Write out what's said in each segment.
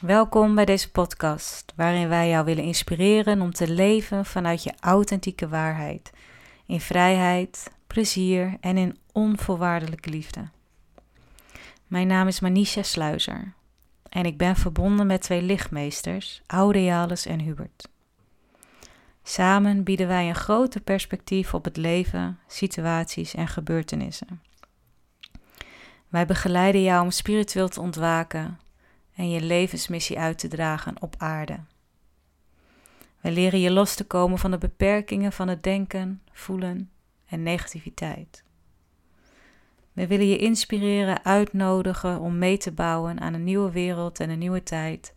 Welkom bij deze podcast, waarin wij jou willen inspireren om te leven vanuit je authentieke waarheid, in vrijheid, plezier en in onvoorwaardelijke liefde. Mijn naam is Manisha Sluizer en ik ben verbonden met twee lichtmeesters, Aurealis en Hubert. Samen bieden wij een groter perspectief op het leven, situaties en gebeurtenissen. Wij begeleiden jou om spiritueel te ontwaken en je levensmissie uit te dragen op aarde. Wij leren je los te komen van de beperkingen van het denken, voelen en negativiteit. We willen je inspireren, uitnodigen om mee te bouwen aan een nieuwe wereld en een nieuwe tijd,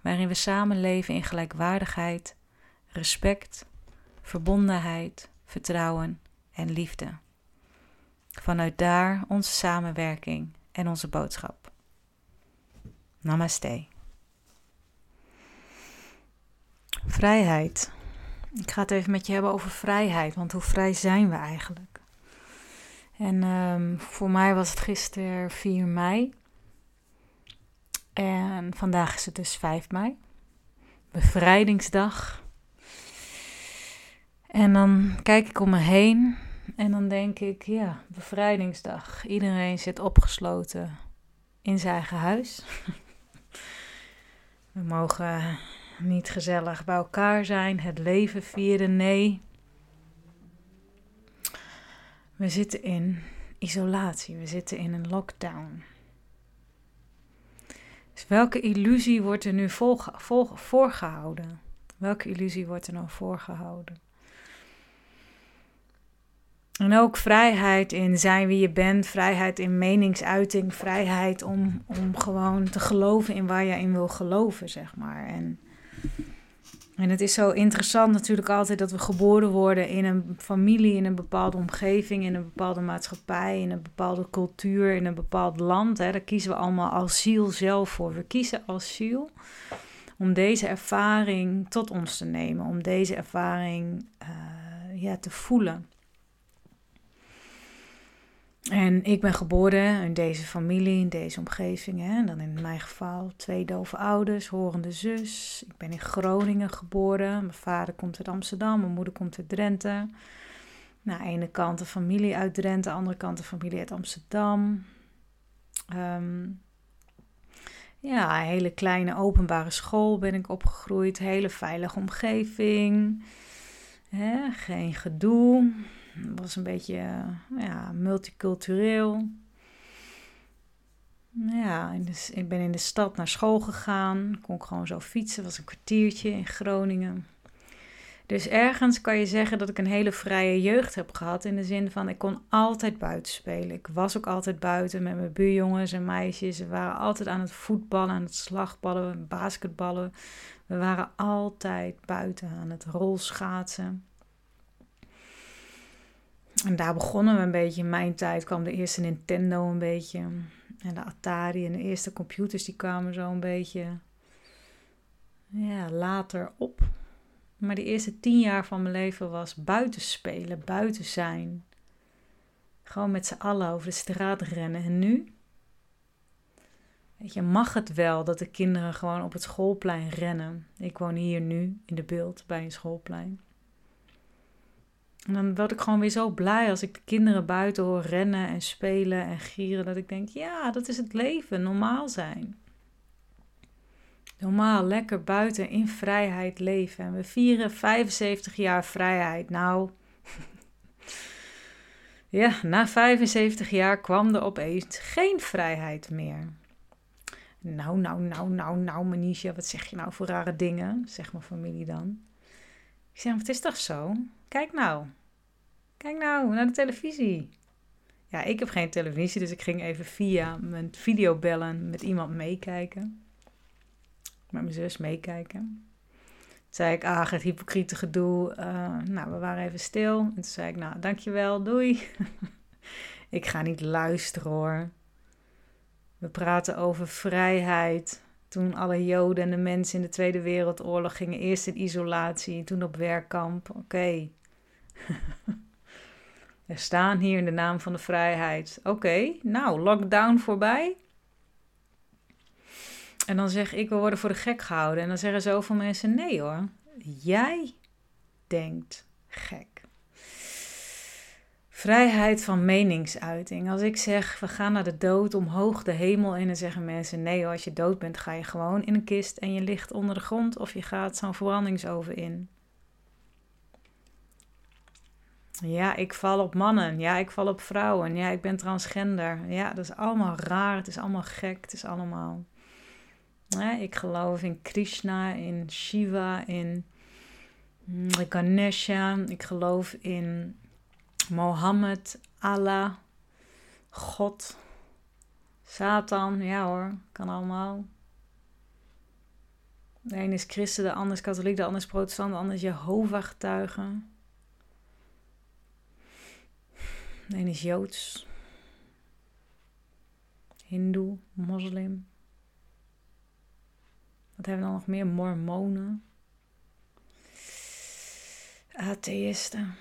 waarin we samen leven in gelijkwaardigheid, respect, verbondenheid, vertrouwen en liefde. Vanuit daar onze samenwerking en onze boodschap. Namaste. Vrijheid. Ik ga het even met je hebben over vrijheid, want hoe vrij zijn we eigenlijk? En um, voor mij was het gisteren 4 mei. En vandaag is het dus 5 mei. Bevrijdingsdag. En dan kijk ik om me heen en dan denk ik, ja, bevrijdingsdag. Iedereen zit opgesloten in zijn eigen huis. We mogen niet gezellig bij elkaar zijn, het leven vieren, nee. We zitten in isolatie, we zitten in een lockdown. Dus welke illusie wordt er nu voorgehouden? Welke illusie wordt er nou voorgehouden? En ook vrijheid in zijn wie je bent, vrijheid in meningsuiting, vrijheid om, om gewoon te geloven in waar je in wil geloven, zeg maar. En, en het is zo interessant natuurlijk altijd dat we geboren worden in een familie, in een bepaalde omgeving, in een bepaalde maatschappij, in een bepaalde cultuur, in een bepaald land. Hè. Daar kiezen we allemaal als ziel zelf voor. We kiezen als ziel om deze ervaring tot ons te nemen, om deze ervaring uh, ja, te voelen. En ik ben geboren in deze familie, in deze omgeving. Hè. Dan in mijn geval twee dove ouders, horende zus. Ik ben in Groningen geboren. Mijn vader komt uit Amsterdam, mijn moeder komt uit Drenthe. Nou, ene kant de familie uit Drenthe, andere kant de familie uit Amsterdam. Um, ja, een hele kleine openbare school ben ik opgegroeid. Hele veilige omgeving. Hè, geen gedoe was een beetje ja, multicultureel. Ja, ik ben in de stad naar school gegaan. Kon ik gewoon zo fietsen. was een kwartiertje in Groningen. Dus ergens kan je zeggen dat ik een hele vrije jeugd heb gehad. In de zin van, ik kon altijd buiten spelen. Ik was ook altijd buiten met mijn buurjongens en meisjes. We waren altijd aan het voetballen, aan het slagballen, basketballen. We waren altijd buiten aan het rolschaatsen. En daar begonnen we een beetje. In mijn tijd kwam de eerste Nintendo een beetje. En de Atari en de eerste computers die kwamen zo een beetje ja, later op. Maar de eerste tien jaar van mijn leven was buiten spelen, buiten zijn. Gewoon met z'n allen over de straat rennen. En nu? Weet je, mag het wel dat de kinderen gewoon op het schoolplein rennen? Ik woon hier nu in de beeld bij een schoolplein. En dan word ik gewoon weer zo blij als ik de kinderen buiten hoor rennen en spelen en gieren. Dat ik denk, ja, dat is het leven, normaal zijn. Normaal, lekker buiten in vrijheid leven. En we vieren 75 jaar vrijheid. Nou, ja, na 75 jaar kwam er opeens geen vrijheid meer. Nou, nou, nou, nou, nou, Manisha, wat zeg je nou voor rare dingen? Zegt mijn familie dan. Ik zeg, het is toch zo? Kijk nou. Kijk nou naar de televisie. Ja, ik heb geen televisie, dus ik ging even via mijn video bellen met iemand meekijken. Met mijn zus meekijken. Toen zei ik, ah, het hypocriete gedoe. Uh, nou, we waren even stil. En toen zei ik, nou, dankjewel, doei. ik ga niet luisteren hoor. We praten over vrijheid. Toen alle Joden en de mensen in de Tweede Wereldoorlog gingen eerst in isolatie, toen op werkkamp. Oké. We staan hier in de naam van de vrijheid. Oké, nou, lockdown voorbij. En dan zeg ik, we worden voor de gek gehouden. En dan zeggen zoveel mensen, nee hoor, jij denkt gek. Vrijheid van meningsuiting. Als ik zeg, we gaan naar de dood, omhoog de hemel in, dan zeggen mensen, nee hoor, als je dood bent, ga je gewoon in een kist en je ligt onder de grond of je gaat zo'n verbrandingsoven in. Ja, ik val op mannen. Ja, ik val op vrouwen. Ja, ik ben transgender. Ja, dat is allemaal raar. Het is allemaal gek. Het is allemaal. Ja, ik geloof in Krishna, in Shiva, in Ganesha. Ik geloof in Mohammed, Allah, God, Satan. Ja hoor, kan allemaal. De een is christen, de ander is katholiek, de ander is protestant, de ander is Jehovah-getuige. Een is Joods, Hindoe, moslim. Wat hebben we dan nog meer? Mormonen. Atheïsten.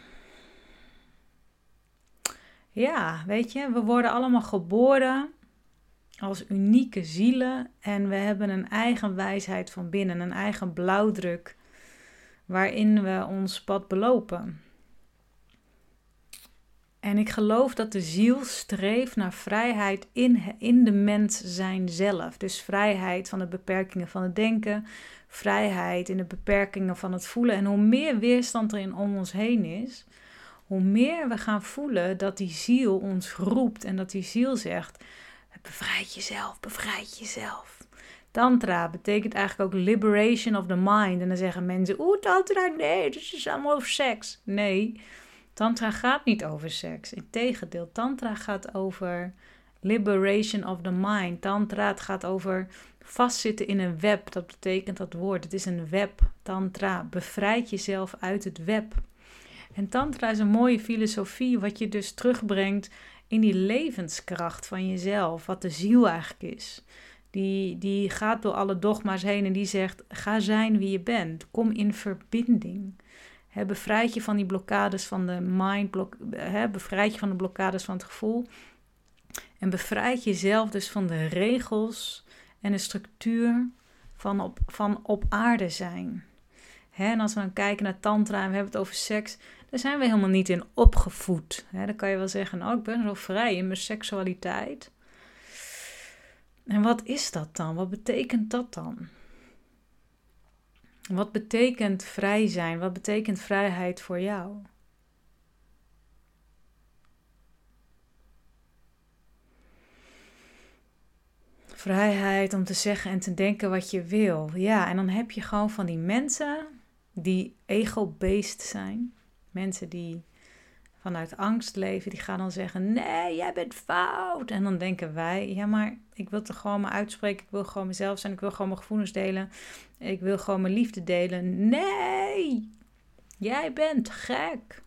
Ja, weet je, we worden allemaal geboren als unieke zielen en we hebben een eigen wijsheid van binnen, een eigen blauwdruk waarin we ons pad belopen. En ik geloof dat de ziel streeft naar vrijheid in, in de mens zijn zelf. Dus vrijheid van de beperkingen van het denken, vrijheid in de beperkingen van het voelen. En hoe meer weerstand er in om ons heen is, hoe meer we gaan voelen dat die ziel ons roept en dat die ziel zegt: bevrijd jezelf, bevrijd jezelf. Tantra betekent eigenlijk ook liberation of the mind. En dan zeggen mensen: Oeh, Tantra, nee, het is allemaal over seks. Nee, Tantra gaat niet over seks. Integendeel, Tantra gaat over liberation of the mind. Tantra gaat over vastzitten in een web. Dat betekent dat woord. Het is een web. Tantra. Bevrijd jezelf uit het web. En Tantra is een mooie filosofie, wat je dus terugbrengt in die levenskracht van jezelf, wat de ziel eigenlijk is. Die, die gaat door alle dogma's heen en die zegt: ga zijn wie je bent, kom in verbinding. He, bevrijd je van die blokkades van de mind, blok, he, bevrijd je van de blokkades van het gevoel. En bevrijd jezelf dus van de regels en de structuur van op, van op aarde zijn. en als we dan kijken naar tantra en we hebben het over seks, daar zijn we helemaal niet in opgevoed. dan kan je wel zeggen, oh, ik ben zo vrij in mijn seksualiteit. En wat is dat dan? Wat betekent dat dan? Wat betekent vrij zijn? Wat betekent vrijheid voor jou? Vrijheid om te zeggen en te denken wat je wil. Ja, en dan heb je gewoon van die mensen die ego-based zijn. Mensen die vanuit angst leven, die gaan dan zeggen: Nee, jij bent fout. En dan denken wij: Ja, maar ik wil toch gewoon me uitspreken. Ik wil gewoon mezelf zijn. Ik wil gewoon mijn gevoelens delen. Ik wil gewoon mijn liefde delen. Nee, jij bent gek.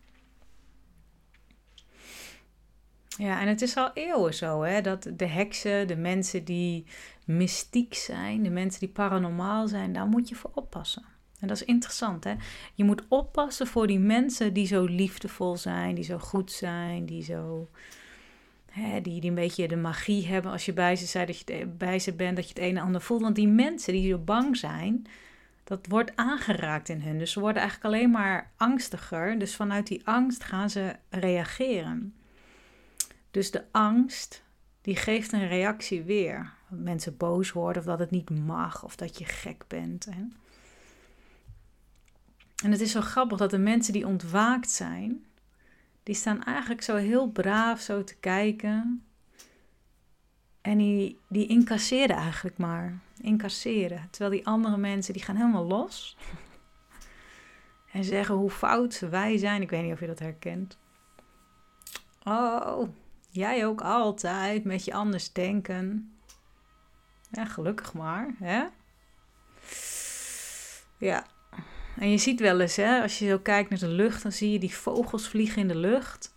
Ja, en het is al eeuwen zo, hè, dat de heksen, de mensen die mystiek zijn, de mensen die paranormaal zijn, daar moet je voor oppassen. En dat is interessant, hè? Je moet oppassen voor die mensen die zo liefdevol zijn, die zo goed zijn, die zo. Die, die een beetje de magie hebben als je bij ze, zei, dat je bij ze bent, dat je het een en ander voelt. Want die mensen die zo bang zijn, dat wordt aangeraakt in hun. Dus ze worden eigenlijk alleen maar angstiger. Dus vanuit die angst gaan ze reageren. Dus de angst, die geeft een reactie weer. Dat mensen boos worden of dat het niet mag of dat je gek bent. Hè? En het is zo grappig dat de mensen die ontwaakt zijn, die staan eigenlijk zo heel braaf zo te kijken. En die, die incasseren eigenlijk maar. Incasseren. Terwijl die andere mensen, die gaan helemaal los. en zeggen hoe fout wij zijn. Ik weet niet of je dat herkent. Oh, jij ook altijd met je anders denken. Ja, gelukkig maar, hè? Ja, en je ziet wel eens, hè, als je zo kijkt naar de lucht, dan zie je die vogels vliegen in de lucht.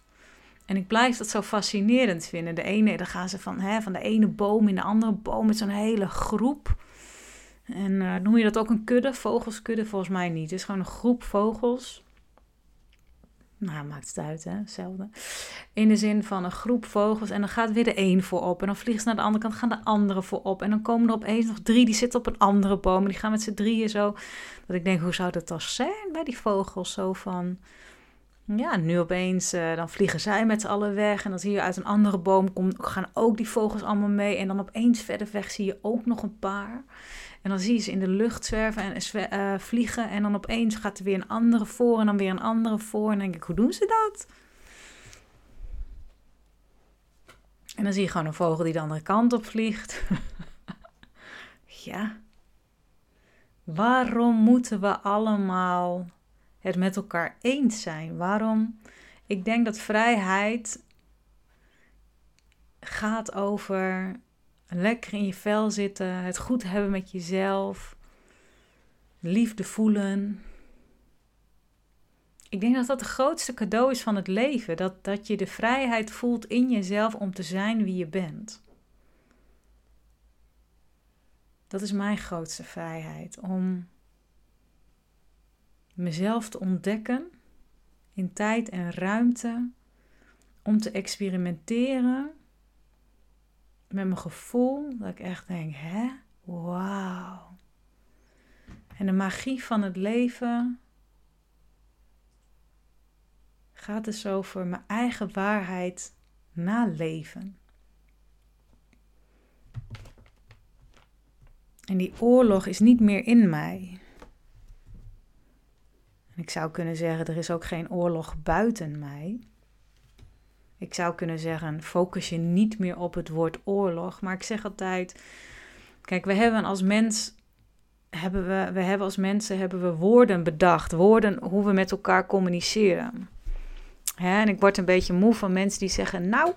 En ik blijf dat zo fascinerend vinden. De ene, dan gaan ze van, hè, van de ene boom in de andere boom met zo'n hele groep. En uh, noem je dat ook een kudde? Vogelskudde? Volgens mij niet. Het is gewoon een groep vogels. Nou, maakt het uit, hè? Hetzelfde. In de zin van een groep vogels. En dan gaat weer de een voorop. En dan vliegen ze naar de andere kant, gaan de andere voorop. En dan komen er opeens nog drie, die zitten op een andere boom. En die gaan met z'n drieën zo. Dat ik denk, hoe zou dat dan zijn bij die vogels? Zo van. Ja, nu opeens, uh, dan vliegen zij met z'n allen weg. En dan zie je uit een andere boom kom, gaan ook die vogels allemaal mee. En dan opeens verder weg zie je ook nog een paar. En dan zie je ze in de lucht zwerven en uh, vliegen. En dan opeens gaat er weer een andere voor en dan weer een andere voor. En dan denk ik, hoe doen ze dat? En dan zie je gewoon een vogel die de andere kant op vliegt. ja. Waarom moeten we allemaal het met elkaar eens zijn? Waarom? Ik denk dat vrijheid gaat over lekker in je vel zitten, het goed hebben met jezelf, liefde voelen. Ik denk dat dat het grootste cadeau is van het leven. Dat, dat je de vrijheid voelt in jezelf om te zijn wie je bent. Dat is mijn grootste vrijheid. Om mezelf te ontdekken in tijd en ruimte. Om te experimenteren met mijn gevoel. Dat ik echt denk, hè? Wauw. En de magie van het leven gaat dus over mijn eigen waarheid naleven. En die oorlog is niet meer in mij. En ik zou kunnen zeggen, er is ook geen oorlog buiten mij. Ik zou kunnen zeggen, focus je niet meer op het woord oorlog. Maar ik zeg altijd, kijk, we hebben als mens, hebben we, we hebben als mensen hebben we woorden bedacht. Woorden hoe we met elkaar communiceren. Hè, en ik word een beetje moe van mensen die zeggen, nou,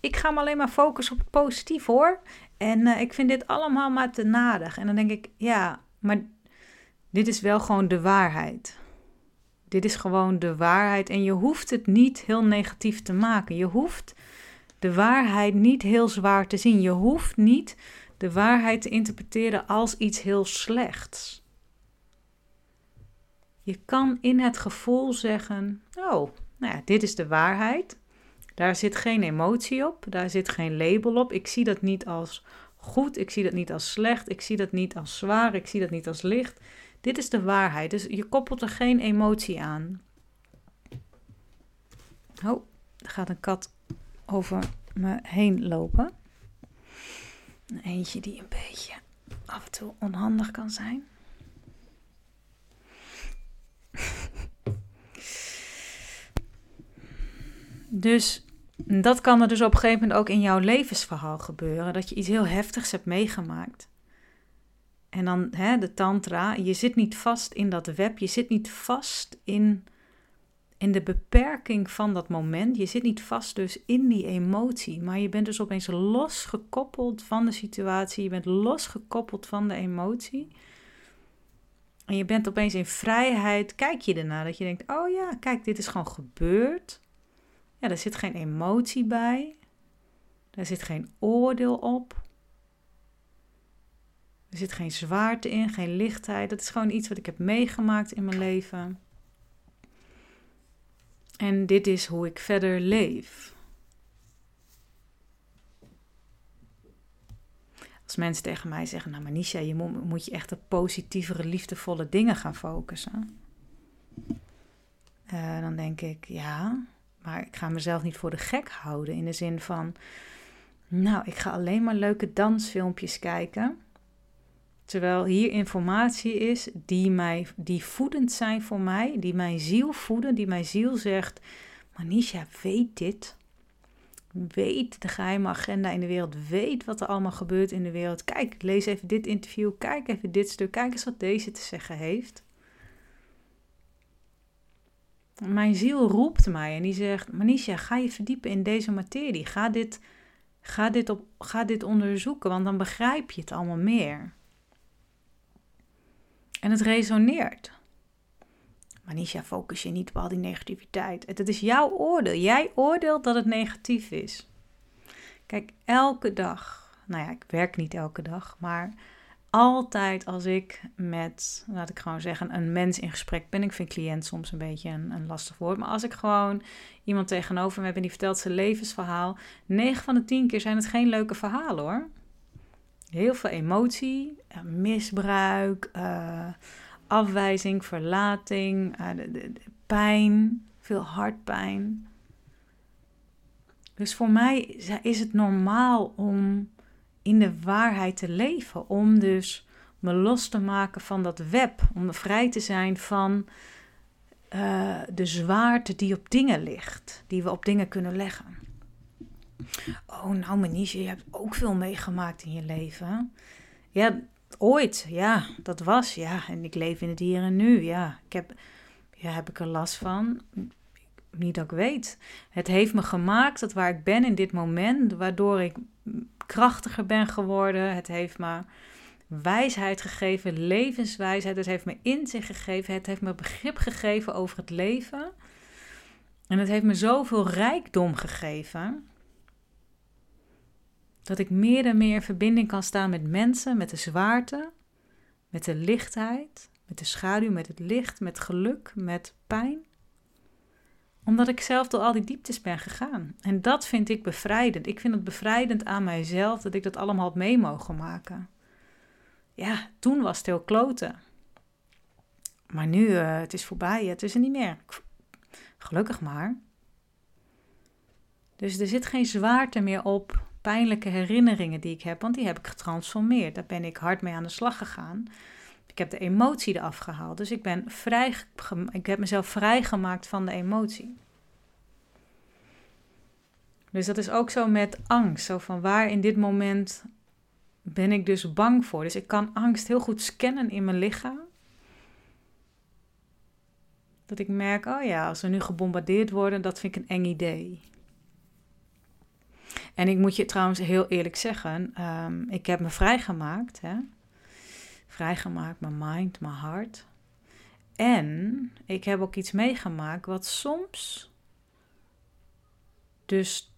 ik ga me alleen maar focussen op het positief hoor. En uh, ik vind dit allemaal maar te nadig. En dan denk ik, ja, maar dit is wel gewoon de waarheid. Dit is gewoon de waarheid en je hoeft het niet heel negatief te maken. Je hoeft de waarheid niet heel zwaar te zien. Je hoeft niet de waarheid te interpreteren als iets heel slechts. Je kan in het gevoel zeggen: Oh, nou ja, dit is de waarheid. Daar zit geen emotie op, daar zit geen label op. Ik zie dat niet als goed, ik zie dat niet als slecht, ik zie dat niet als zwaar, ik zie dat niet als licht. Dit is de waarheid. Dus je koppelt er geen emotie aan. Oh, er gaat een kat over me heen lopen. Eentje die een beetje af en toe onhandig kan zijn. Dus dat kan er dus op een gegeven moment ook in jouw levensverhaal gebeuren. Dat je iets heel heftigs hebt meegemaakt. En dan hè, de tantra, je zit niet vast in dat web, je zit niet vast in, in de beperking van dat moment. Je zit niet vast dus in die emotie, maar je bent dus opeens losgekoppeld van de situatie, je bent losgekoppeld van de emotie. En je bent opeens in vrijheid, kijk je ernaar, dat je denkt, oh ja, kijk, dit is gewoon gebeurd. Ja, er zit geen emotie bij, er zit geen oordeel op. Er zit geen zwaarte in, geen lichtheid. Dat is gewoon iets wat ik heb meegemaakt in mijn leven. En dit is hoe ik verder leef. Als mensen tegen mij zeggen, nou Manisha, je moet, moet je echt op positievere, liefdevolle dingen gaan focussen. Uh, dan denk ik, ja, maar ik ga mezelf niet voor de gek houden. In de zin van, nou, ik ga alleen maar leuke dansfilmpjes kijken. Terwijl hier informatie is die, mij, die voedend zijn voor mij, die mijn ziel voeden, die mijn ziel zegt: Manisha, weet dit. Weet de geheime agenda in de wereld. Weet wat er allemaal gebeurt in de wereld. Kijk, lees even dit interview. Kijk even dit stuk. Kijk eens wat deze te zeggen heeft. Mijn ziel roept mij en die zegt: Manisha, ga je verdiepen in deze materie. Ga dit, ga dit, op, ga dit onderzoeken, want dan begrijp je het allemaal meer. En het resoneert. Manisha, focus je niet op al die negativiteit. Het is jouw oordeel. Jij oordeelt dat het negatief is. Kijk, elke dag, nou ja, ik werk niet elke dag, maar altijd als ik met, laat ik gewoon zeggen, een mens in gesprek ben. Ik vind cliënt soms een beetje een, een lastig woord. Maar als ik gewoon iemand tegenover me heb en die vertelt zijn levensverhaal. 9 van de 10 keer zijn het geen leuke verhalen hoor. Heel veel emotie, misbruik, uh, afwijzing, verlating, uh, de, pijn, veel hartpijn. Dus voor mij is het normaal om in de waarheid te leven. Om dus me los te maken van dat web. Om vrij te zijn van de zwaarte die op dingen ligt. Die we op dingen kunnen leggen. Oh, nou Maniche, je hebt ook veel meegemaakt in je leven. Ja, ooit, ja, dat was, ja. En ik leef in het hier en nu, ja. Ik heb, ja, heb ik er last van? Niet dat ik weet. Het heeft me gemaakt tot waar ik ben in dit moment, waardoor ik krachtiger ben geworden. Het heeft me wijsheid gegeven, levenswijsheid. Het heeft me inzicht gegeven. Het heeft me begrip gegeven over het leven. En het heeft me zoveel rijkdom gegeven. Dat ik meer en meer in verbinding kan staan met mensen, met de zwaarte, met de lichtheid, met de schaduw, met het licht, met geluk, met pijn omdat ik zelf door al die dieptes ben gegaan. En dat vind ik bevrijdend. Ik vind het bevrijdend aan mijzelf dat ik dat allemaal had mee mogen maken. Ja, toen was het heel kloten. Maar nu, uh, het is voorbij, het is er niet meer. Gelukkig maar. Dus er zit geen zwaarte meer op pijnlijke herinneringen die ik heb, want die heb ik getransformeerd. Daar ben ik hard mee aan de slag gegaan. Ik heb de emotie eraf gehaald. Dus ik ben vrij, ik heb mezelf vrijgemaakt van de emotie. Dus dat is ook zo met angst. Zo van waar in dit moment ben ik dus bang voor. Dus ik kan angst heel goed scannen in mijn lichaam. Dat ik merk, oh ja, als we nu gebombardeerd worden, dat vind ik een eng idee. En ik moet je trouwens heel eerlijk zeggen, um, ik heb me vrijgemaakt. Hè? vrijgemaakt, mijn mind, mijn hart. En ik heb ook iets meegemaakt wat soms dus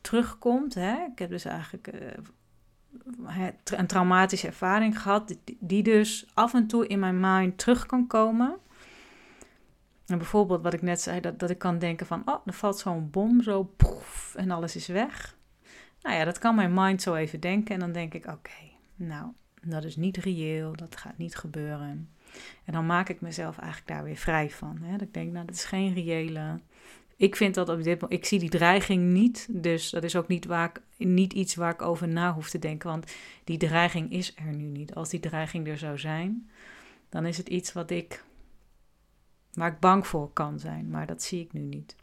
terugkomt. Hè? Ik heb dus eigenlijk uh, een traumatische ervaring gehad, die dus af en toe in mijn mind terug kan komen. En bijvoorbeeld wat ik net zei, dat, dat ik kan denken van, oh, er valt zo'n bom, zo poef, en alles is weg. Nou ja, dat kan mijn mind zo even denken en dan denk ik, oké, nou, dat is niet reëel, dat gaat niet gebeuren. En dan maak ik mezelf eigenlijk daar weer vrij van. Hè? Dat ik denk, nou, dat is geen reële. Ik vind dat op dit moment, ik zie die dreiging niet, dus dat is ook niet, waar ik, niet iets waar ik over na hoef te denken, want die dreiging is er nu niet. Als die dreiging er zou zijn, dan is het iets wat ik, waar ik bang voor kan zijn, maar dat zie ik nu niet.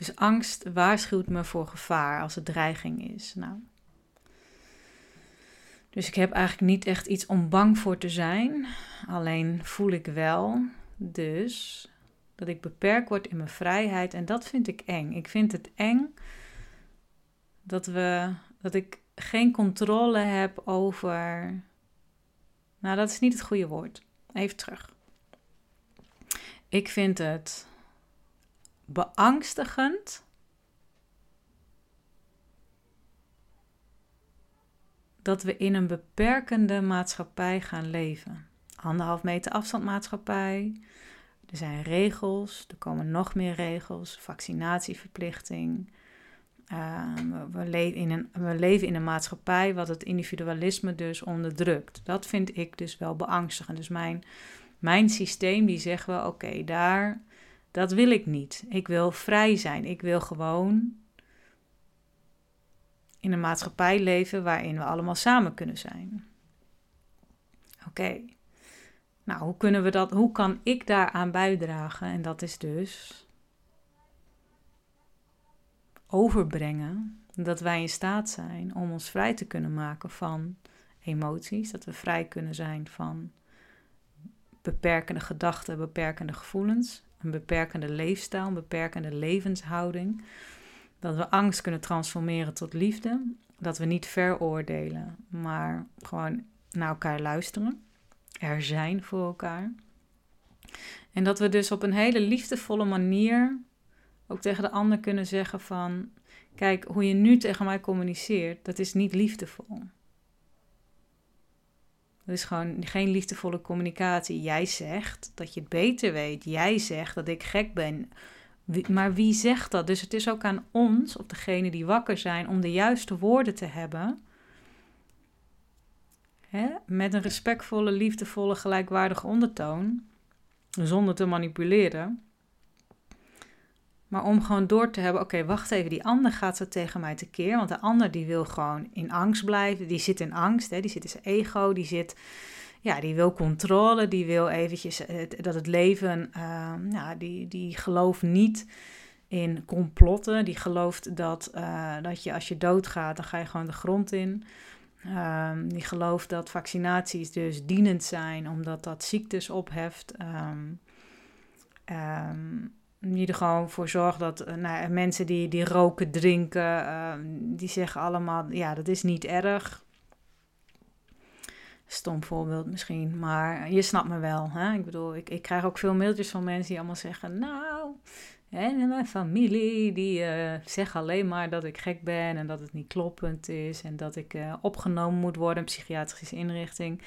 Dus angst waarschuwt me voor gevaar als het dreiging is. Nou, dus ik heb eigenlijk niet echt iets om bang voor te zijn. Alleen voel ik wel dus dat ik beperkt word in mijn vrijheid. En dat vind ik eng. Ik vind het eng dat, we, dat ik geen controle heb over. Nou, dat is niet het goede woord. Even terug. Ik vind het beangstigend dat we in een beperkende maatschappij gaan leven. Anderhalf meter afstand maatschappij. Er zijn regels, er komen nog meer regels, vaccinatieverplichting. Ehm, we, leven in een, we leven in een maatschappij wat het individualisme dus onderdrukt. Dat vind ik dus wel beangstigend. Dus mijn, mijn systeem die zegt wel, oké, daar, dat wil ik niet. Ik wil vrij zijn. Ik wil gewoon in een maatschappij leven waarin we allemaal samen kunnen zijn. Oké. Nou, hoe kunnen we dat, hoe kan ik daaraan bijdragen? En dat is dus overbrengen dat wij in staat zijn om ons vrij te kunnen maken van emoties, dat we vrij kunnen zijn van beperkende gedachten, beperkende gevoelens, een beperkende leefstijl, een beperkende levenshouding, dat we angst kunnen transformeren tot liefde. Dat we niet veroordelen, maar gewoon naar elkaar luisteren. Er zijn voor elkaar. En dat we dus op een hele liefdevolle manier ook tegen de ander kunnen zeggen van... Kijk, hoe je nu tegen mij communiceert, dat is niet liefdevol. Is gewoon geen liefdevolle communicatie. Jij zegt dat je het beter weet. Jij zegt dat ik gek ben. Maar wie zegt dat? Dus het is ook aan ons, of degene die wakker zijn, om de juiste woorden te hebben. Hè? Met een respectvolle, liefdevolle, gelijkwaardige ondertoon. Zonder te manipuleren. Maar om gewoon door te hebben, oké, wacht even, die ander gaat zo tegen mij tekeer. Want de ander die wil gewoon in angst blijven. Die zit in angst, hè, die zit in zijn ego, die zit... Ja, die wil controle, die wil eventjes dat het leven... Ja, die, die gelooft niet in complotten. Die gelooft dat, uh, dat je als je doodgaat, dan ga je gewoon de grond in. Um, die gelooft dat vaccinaties dus dienend zijn, omdat dat ziektes opheft. Um, die er gewoon voor zorgt dat uh, nou, mensen die, die roken, drinken, uh, die zeggen allemaal, ja, dat is niet erg. Stom voorbeeld misschien, maar je snapt me wel. Hè? Ik bedoel, ik, ik krijg ook veel mailtjes van mensen die allemaal zeggen, nou, en mijn familie, die uh, zeggen alleen maar dat ik gek ben en dat het niet kloppend is en dat ik uh, opgenomen moet worden in psychiatrische inrichting.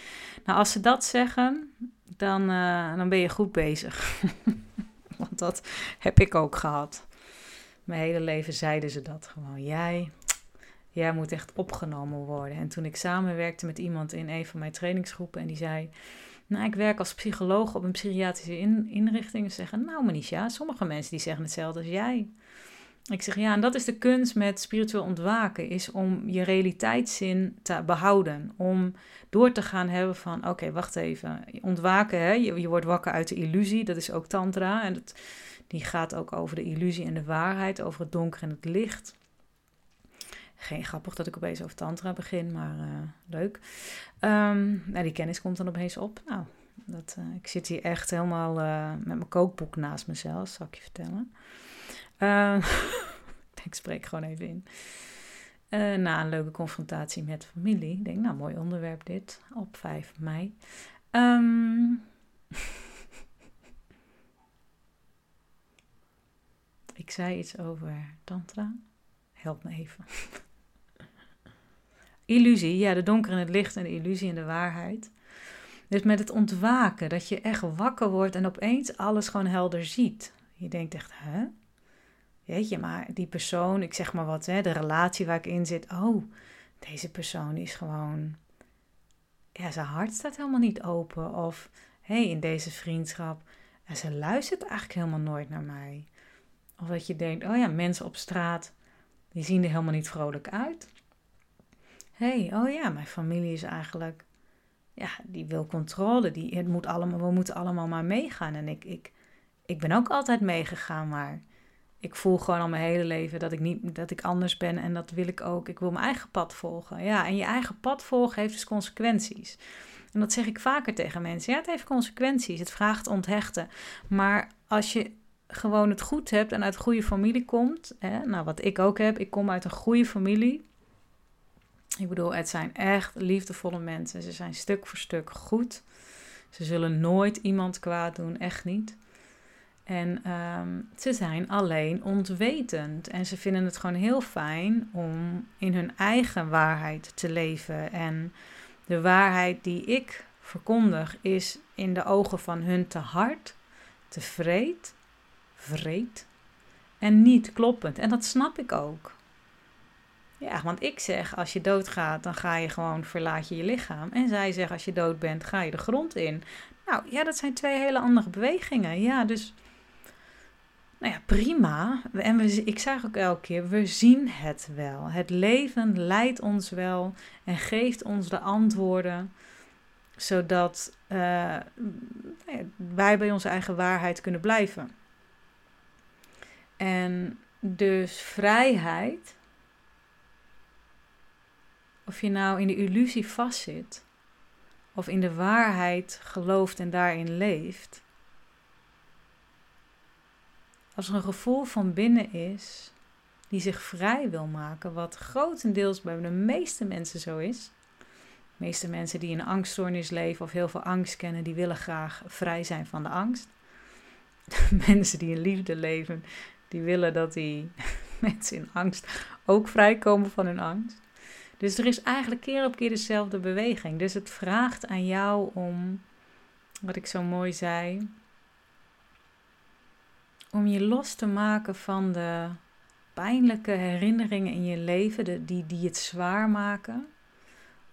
Nou, als ze dat zeggen, dan, dan ben je goed bezig. Want dat heb ik ook gehad. Mijn hele leven zeiden ze dat gewoon. Jij, jij moet echt opgenomen worden. En toen ik samenwerkte met iemand in een van mijn trainingsgroepen en die zei... Nou, ik werk als psycholoog op een psychiatrische in, inrichting. Ze zeggen, nou Manisha, sommige mensen die zeggen hetzelfde als jij. Ik zeg, ja, en dat is de kunst met spiritueel ontwaken, is om je realiteitszin te behouden. Om door te gaan hebben van, oké, wacht even, ontwaken, hè? Je, je, wordt wakker uit de illusie, dat is ook tantra. En dat, die gaat ook over de illusie en de waarheid, over het donker en het licht. Geen grappig dat ik opeens over tantra begin, maar uh, leuk. Um, nou, die kennis komt dan opeens op. Nou, dat, uh, ik zit hier echt helemaal uh, met mijn kookboek naast mezelf, zal ik je vertellen. Uh, ik spreek gewoon even in. Uh, na een leuke confrontatie met familie. Ik denk, nou, mooi onderwerp dit. Op 5 mei. Um, ik zei iets over tantra. Help me even. illusie, ja, de donker en het licht en de illusie en de waarheid. Dus met het ontwaken, dat je echt wakker wordt en opeens alles gewoon helder ziet. Je denkt echt, hè? Weet je, maar die persoon, ik zeg maar wat, hè, de relatie waar ik in zit. Oh, deze persoon is gewoon. Ja, zijn hart staat helemaal niet open. Of hé, hey, in deze vriendschap. En ze luistert eigenlijk helemaal nooit naar mij. Of dat je denkt, oh ja, mensen op straat, die zien er helemaal niet vrolijk uit. Hé, hey, oh ja, mijn familie is eigenlijk. Ja, die wil controle. Die, het moet allemaal, we moeten allemaal maar meegaan. En ik, ik, ik ben ook altijd meegegaan, maar ik voel gewoon al mijn hele leven dat ik, niet, dat ik anders ben en dat wil ik ook. Ik wil mijn eigen pad volgen. Ja, en je eigen pad volgen heeft dus consequenties. En dat zeg ik vaker tegen mensen. Ja, het heeft consequenties. Het vraagt onthechten. Maar als je gewoon het goed hebt en uit goede familie komt. Hè, nou, wat ik ook heb. Ik kom uit een goede familie. Ik bedoel, het zijn echt liefdevolle mensen. Ze zijn stuk voor stuk goed. Ze zullen nooit iemand kwaad doen, echt niet. En um, ze zijn alleen ontwetend. En ze vinden het gewoon heel fijn om in hun eigen waarheid te leven. En de waarheid die ik verkondig is in de ogen van hun te hard, te vreed, vreed en niet kloppend. En dat snap ik ook. Ja, want ik zeg als je doodgaat, dan ga je gewoon verlaat je je lichaam. En zij zeggen als je dood bent, ga je de grond in. Nou ja, dat zijn twee hele andere bewegingen. Ja, dus nou ja, prima. En we, ik zeg ook elke keer, we zien het wel. Het leven leidt ons wel en geeft ons de antwoorden, zodat uh, nou wij bij onze eigen waarheid kunnen blijven. En dus vrijheid, of je nou in de illusie vastzit, of in de waarheid gelooft en daarin leeft, als er een gevoel van binnen is die zich vrij wil maken, wat grotendeels bij de meeste mensen zo is. De meeste mensen die in een angststoornis leven of heel veel angst kennen, die willen graag vrij zijn van de angst. Mensen die in liefde leven, die willen dat die mensen in angst ook vrijkomen van hun angst. Dus er is eigenlijk keer op keer dezelfde beweging. Dus het vraagt aan jou om, wat ik zo mooi zei, om je los te maken van de pijnlijke herinneringen in je leven, die, die het zwaar maken,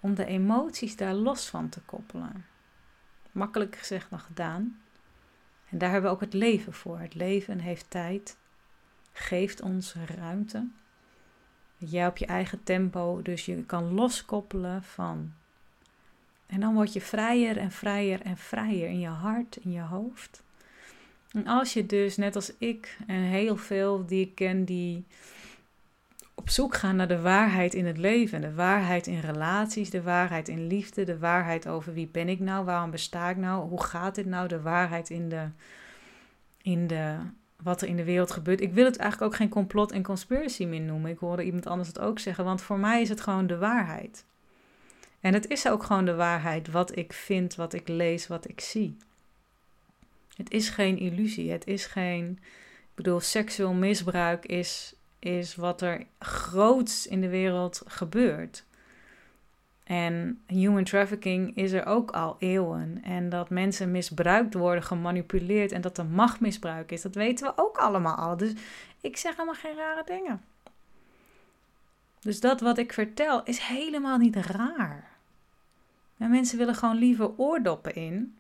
om de emoties daar los van te koppelen. Makkelijk gezegd dan gedaan. En daar hebben we ook het leven voor. Het leven heeft tijd, geeft ons ruimte. Jij op je eigen tempo, dus je kan loskoppelen van. En dan word je vrijer en vrijer en vrijer in je hart, in je hoofd. En als je dus, net als ik en heel veel die ik ken, die op zoek gaan naar de waarheid in het leven, de waarheid in relaties, de waarheid in liefde, de waarheid over wie ben ik nou, waarom besta ik nou, hoe gaat dit nou, de waarheid in de, in de wat er in de wereld gebeurt. Ik wil het eigenlijk ook geen complot en conspiracy meer noemen. Ik hoorde iemand anders het ook zeggen, want voor mij is het gewoon de waarheid. En het is ook gewoon de waarheid wat ik vind, wat ik lees, wat ik zie. Het is geen illusie. Het is geen. Ik bedoel, seksueel misbruik is, is wat er groots in de wereld gebeurt. En human trafficking is er ook al eeuwen. En dat mensen misbruikt worden, gemanipuleerd en dat er machtmisbruik is, dat weten we ook allemaal al. Dus ik zeg helemaal geen rare dingen. Dus dat wat ik vertel is helemaal niet raar. En mensen willen gewoon liever oordoppen in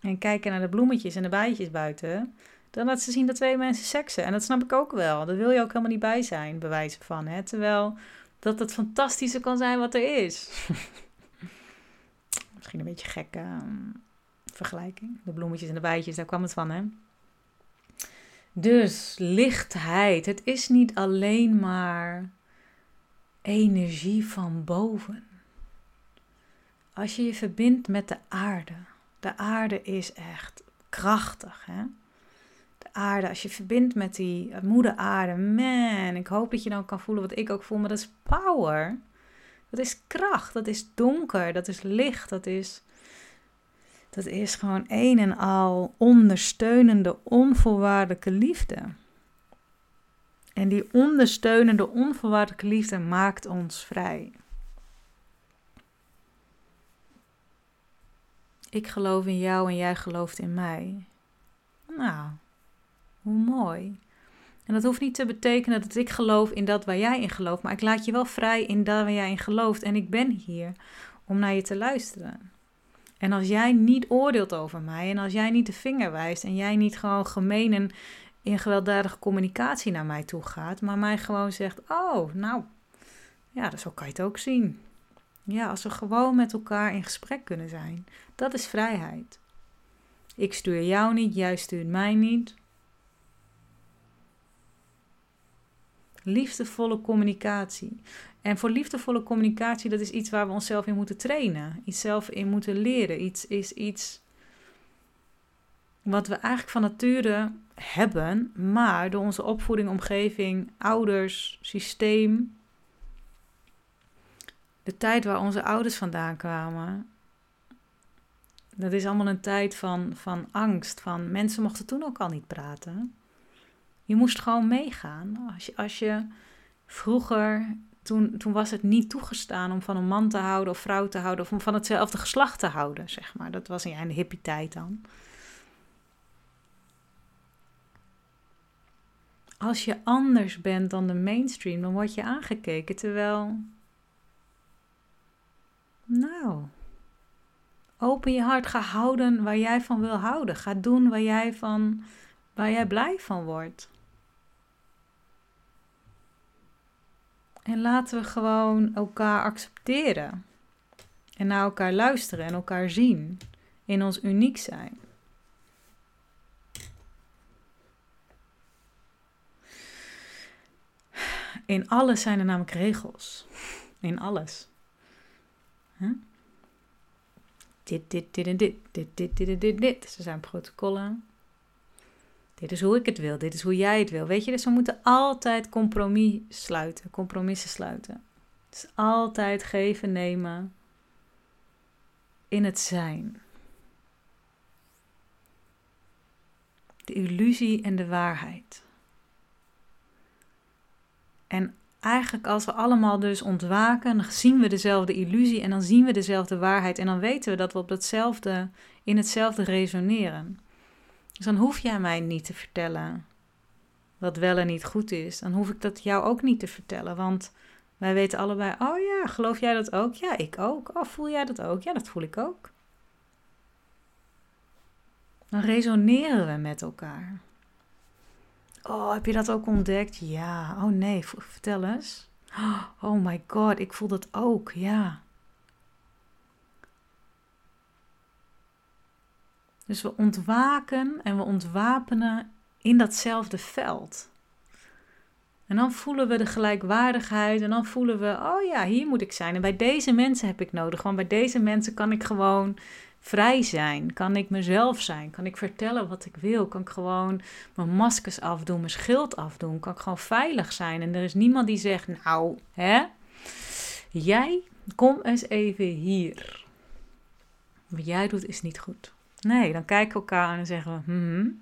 en kijken naar de bloemetjes en de bijtjes buiten, dan dat ze zien dat twee mensen seksen. En dat snap ik ook wel. Dat wil je ook helemaal niet bij zijn, bewijzen van. Hè? Terwijl dat het fantastische kan zijn wat er is. Misschien een beetje gekke ehm, vergelijking. De bloemetjes en de bijtjes, daar kwam het van, hè? Dus lichtheid. Het is niet alleen maar energie van boven. Als je je verbindt met de aarde. De aarde is echt krachtig, hè? aarde, als je verbindt met die moeder aarde, man, ik hoop dat je dan kan voelen wat ik ook voel, maar dat is power. Dat is kracht, dat is donker, dat is licht, dat is, dat is gewoon een en al ondersteunende, onvoorwaardelijke liefde. En die ondersteunende, onvoorwaardelijke liefde maakt ons vrij. Ik geloof in jou en jij gelooft in mij. Nou, hoe mooi. En dat hoeft niet te betekenen dat ik geloof in dat waar jij in gelooft, maar ik laat je wel vrij in dat waar jij in gelooft. En ik ben hier om naar je te luisteren. En als jij niet oordeelt over mij en als jij niet de vinger wijst en jij niet gewoon gemeen en in gewelddadige communicatie naar mij toe gaat, maar mij gewoon zegt: Oh, nou, ja, zo kan je het ook zien. Ja, als we gewoon met elkaar in gesprek kunnen zijn, dat is vrijheid. Ik stuur jou niet, jij stuurt mij niet. Liefdevolle communicatie. En voor liefdevolle communicatie, dat is iets waar we onszelf in moeten trainen. Iets zelf in moeten leren. Iets is iets wat we eigenlijk van nature hebben, maar door onze opvoeding, omgeving, ouders, systeem, de tijd waar onze ouders vandaan kwamen, dat is allemaal een tijd van, van angst. Van mensen mochten toen ook al niet praten. Je moest gewoon meegaan. Als je, als je vroeger, toen, toen was het niet toegestaan om van een man te houden of vrouw te houden of om van hetzelfde geslacht te houden, zeg maar. Dat was in de hippie tijd dan. Als je anders bent dan de mainstream, dan word je aangekeken. Terwijl, open je hart, ga houden waar jij van wil houden. Ga doen waar jij, van, waar jij blij van wordt. En laten we gewoon elkaar accepteren. En naar elkaar luisteren en elkaar zien. In ons uniek zijn. In alles zijn er namelijk regels. In alles. Huh? Dit, dit, dit en dit. Dit, dit, dit en dit, dit. Ze zijn protocollen. Dit is hoe ik het wil, dit is hoe jij het wil. Weet je, dus we moeten altijd compromis sluiten, compromissen sluiten. Dus altijd geven, nemen in het zijn. De illusie en de waarheid. En eigenlijk als we allemaal dus ontwaken, dan zien we dezelfde illusie en dan zien we dezelfde waarheid en dan weten we dat we op datzelfde, in hetzelfde resoneren. Dus dan hoef jij mij niet te vertellen wat wel en niet goed is. Dan hoef ik dat jou ook niet te vertellen, want wij weten allebei, oh ja, geloof jij dat ook? Ja, ik ook. Oh, voel jij dat ook? Ja, dat voel ik ook. Dan resoneren we met elkaar. Oh, heb je dat ook ontdekt? Ja. Oh nee, vertel eens. Oh my god, ik voel dat ook. Ja. Dus we ontwaken en we ontwapenen in datzelfde veld. En dan voelen we de gelijkwaardigheid en dan voelen we, oh ja, hier moet ik zijn. En bij deze mensen heb ik nodig, want bij deze mensen kan ik gewoon vrij zijn. Kan ik mezelf zijn? Kan ik vertellen wat ik wil? Kan ik gewoon mijn maskers afdoen, mijn schild afdoen? Kan ik gewoon veilig zijn? En er is niemand die zegt, nou, hè? Jij, kom eens even hier. Wat jij doet is niet goed. Nee, dan kijken we elkaar aan en zeggen we, hmm.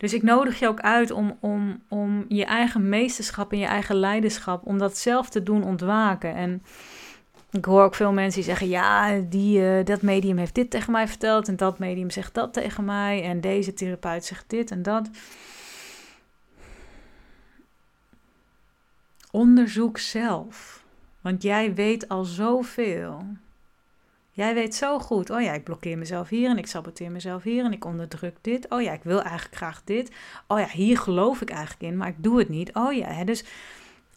Dus ik nodig je ook uit om, om, om je eigen meesterschap en je eigen leiderschap, om dat zelf te doen ontwaken. En ik hoor ook veel mensen die zeggen: ja, die, uh, dat medium heeft dit tegen mij verteld. En dat medium zegt dat tegen mij. En deze therapeut zegt dit en dat. Onderzoek zelf. Want jij weet al zoveel. Jij weet zo goed. Oh ja, ik blokkeer mezelf hier en ik saboteer mezelf hier en ik onderdruk dit. Oh ja, ik wil eigenlijk graag dit. Oh ja, hier geloof ik eigenlijk in, maar ik doe het niet. Oh ja, hè, dus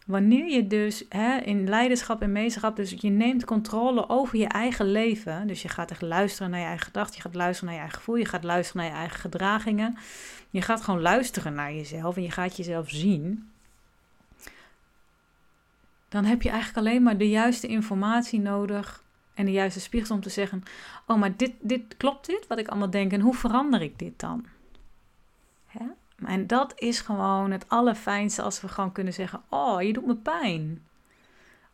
Wanneer je dus hè, in leiderschap en meesterschap, dus je neemt controle over je eigen leven. Dus je gaat echt luisteren naar je eigen gedachten, je gaat luisteren naar je eigen gevoel, je gaat luisteren naar je eigen gedragingen. Je gaat gewoon luisteren naar jezelf en je gaat jezelf zien. Dan heb je eigenlijk alleen maar de juiste informatie nodig en de juiste spiegels om te zeggen: Oh, maar dit, dit klopt dit, wat ik allemaal denk, en hoe verander ik dit dan? Hè? En dat is gewoon het allerfijnste als we gewoon kunnen zeggen: Oh, je doet me pijn.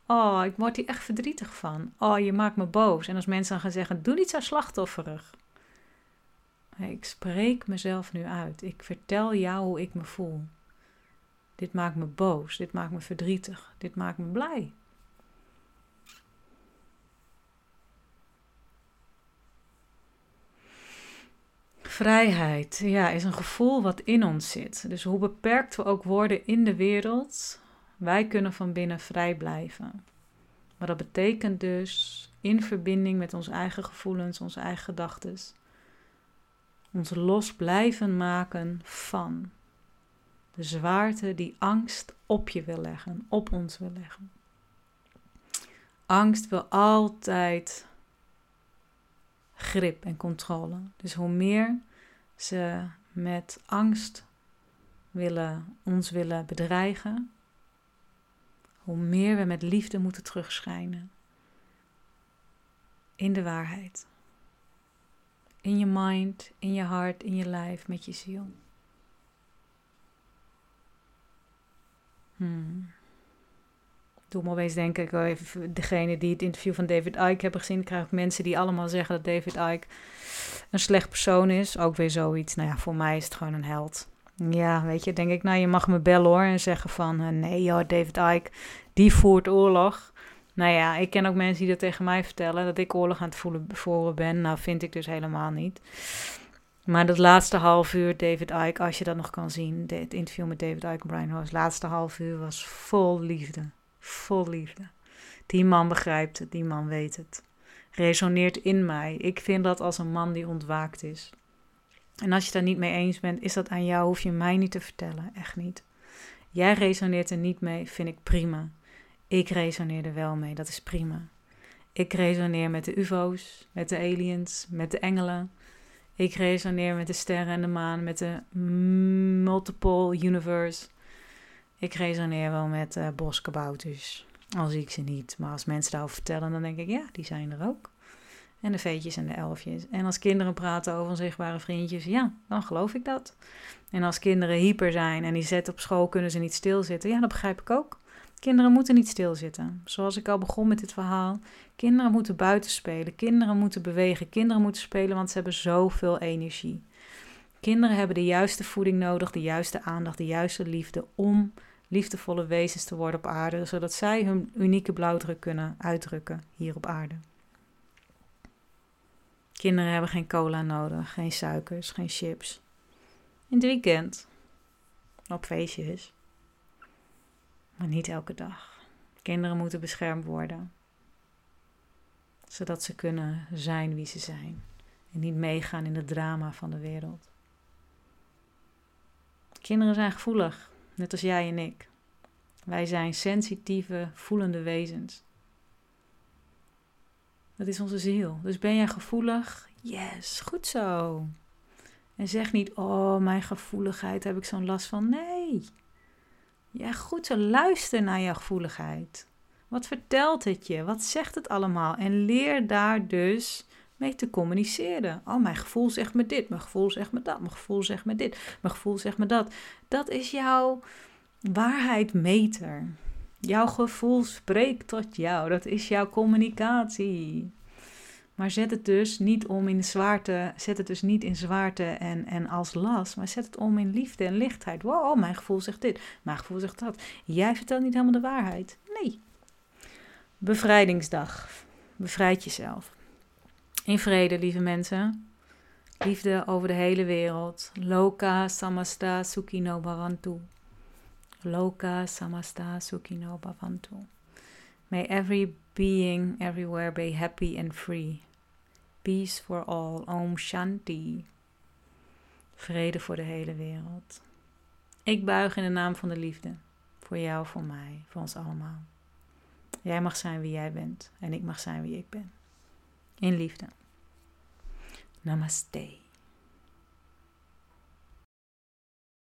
Oh, ik word hier echt verdrietig van. Oh, je maakt me boos. En als mensen dan gaan zeggen: Doe niet zo slachtofferig. Ik spreek mezelf nu uit. Ik vertel jou hoe ik me voel. Dit maakt me boos. Dit maakt me verdrietig. Dit maakt me blij. Vrijheid, ja, is een gevoel wat in ons zit. Dus hoe beperkt we ook worden in de wereld, wij kunnen van binnen vrij blijven. Maar dat betekent dus in verbinding met onze eigen gevoelens, onze eigen gedachten, ons los blijven maken van de zwaarte die angst op je wil leggen, op ons wil leggen. Angst wil altijd grip en controle. Dus hoe meer ze met angst willen, ons willen bedreigen, hoe meer we met liefde moeten terugschijnen in de waarheid. In je mind, in je hart, in je lijf, met je ziel. Hmm. Doe me opeens denken, ik even degene die het interview van David Icke hebben gezien, krijg ik mensen die allemaal zeggen dat David Icke een slecht persoon is. Ook weer zoiets. Nou ja, voor mij is het gewoon een held. Ja, weet je, denk ik, nou je mag me bellen hoor en zeggen van, uh, nee joh, David Icke, die voert oorlog. Nou ja, ik ken ook mensen die dat tegen mij vertellen, dat ik oorlog aan het voelen, voeren ben. Nou, vind ik dus helemaal niet. Maar dat laatste half uur, David Icke, als je dat nog kan zien, het interview met David Icke Brian het laatste half uur was vol liefde. Vol liefde. Die man begrijpt het, die man weet het. Resoneert in mij. Ik vind dat als een man die ontwaakt is. En als je daar niet mee eens bent, is dat aan jou, hoef je mij niet te vertellen. Echt niet. Jij resoneert er niet mee, vind ik prima. Ik resoneer er wel mee, dat is prima. Ik resoneer met de UFO's, met de aliens, met de engelen. Ik resoneer met de sterren en de maan, met de multiple universe. Ik resoneer wel met uh, boskabouters. Al zie ik ze niet. Maar als mensen daarover vertellen, dan denk ik, ja, die zijn er ook. En de veetjes en de elfjes. En als kinderen praten over onzichtbare vriendjes, ja, dan geloof ik dat. En als kinderen hyper zijn en die zetten op school kunnen ze niet stilzitten, ja, dat begrijp ik ook. Kinderen moeten niet stilzitten. Zoals ik al begon met dit verhaal. Kinderen moeten buiten spelen. Kinderen moeten bewegen. Kinderen moeten spelen, want ze hebben zoveel energie. Kinderen hebben de juiste voeding nodig, de juiste aandacht, de juiste liefde om liefdevolle wezens te worden op aarde, zodat zij hun unieke blauwdruk kunnen uitdrukken hier op aarde. Kinderen hebben geen cola nodig, geen suikers, geen chips. In het weekend, op feestjes, maar niet elke dag. Kinderen moeten beschermd worden, zodat ze kunnen zijn wie ze zijn en niet meegaan in het drama van de wereld. Kinderen zijn gevoelig, net als jij en ik. Wij zijn sensitieve, voelende wezens. Dat is onze ziel. Dus ben jij gevoelig? Yes, goed zo. En zeg niet, oh, mijn gevoeligheid, heb ik zo'n last van. Nee. Ja, goed zo. Luister naar je gevoeligheid. Wat vertelt het je? Wat zegt het allemaal? En leer daar dus mee te communiceren. Oh, mijn gevoel zegt me dit, mijn gevoel zegt me dat, mijn gevoel zegt me dit, mijn gevoel zegt me dat. Dat is jouw waarheidmeter. Jouw gevoel spreekt tot jou. Dat is jouw communicatie. Maar zet het dus niet om in zwaarte, zet het dus niet in zwaarte en, en als last, maar zet het om in liefde en lichtheid. Wow, oh, mijn gevoel zegt dit, mijn gevoel zegt dat. Jij vertelt niet helemaal de waarheid. Nee. Bevrijdingsdag. Bevrijd jezelf. In vrede, lieve mensen. Liefde over de hele wereld. Loka samasta sukino bhavantu. Loka samasta sukino bhavantu. May every being everywhere be happy and free. Peace for all. Om Shanti. Vrede voor de hele wereld. Ik buig in de naam van de liefde. Voor jou, voor mij, voor ons allemaal. Jij mag zijn wie jij bent en ik mag zijn wie ik ben. In liefde. Namaste.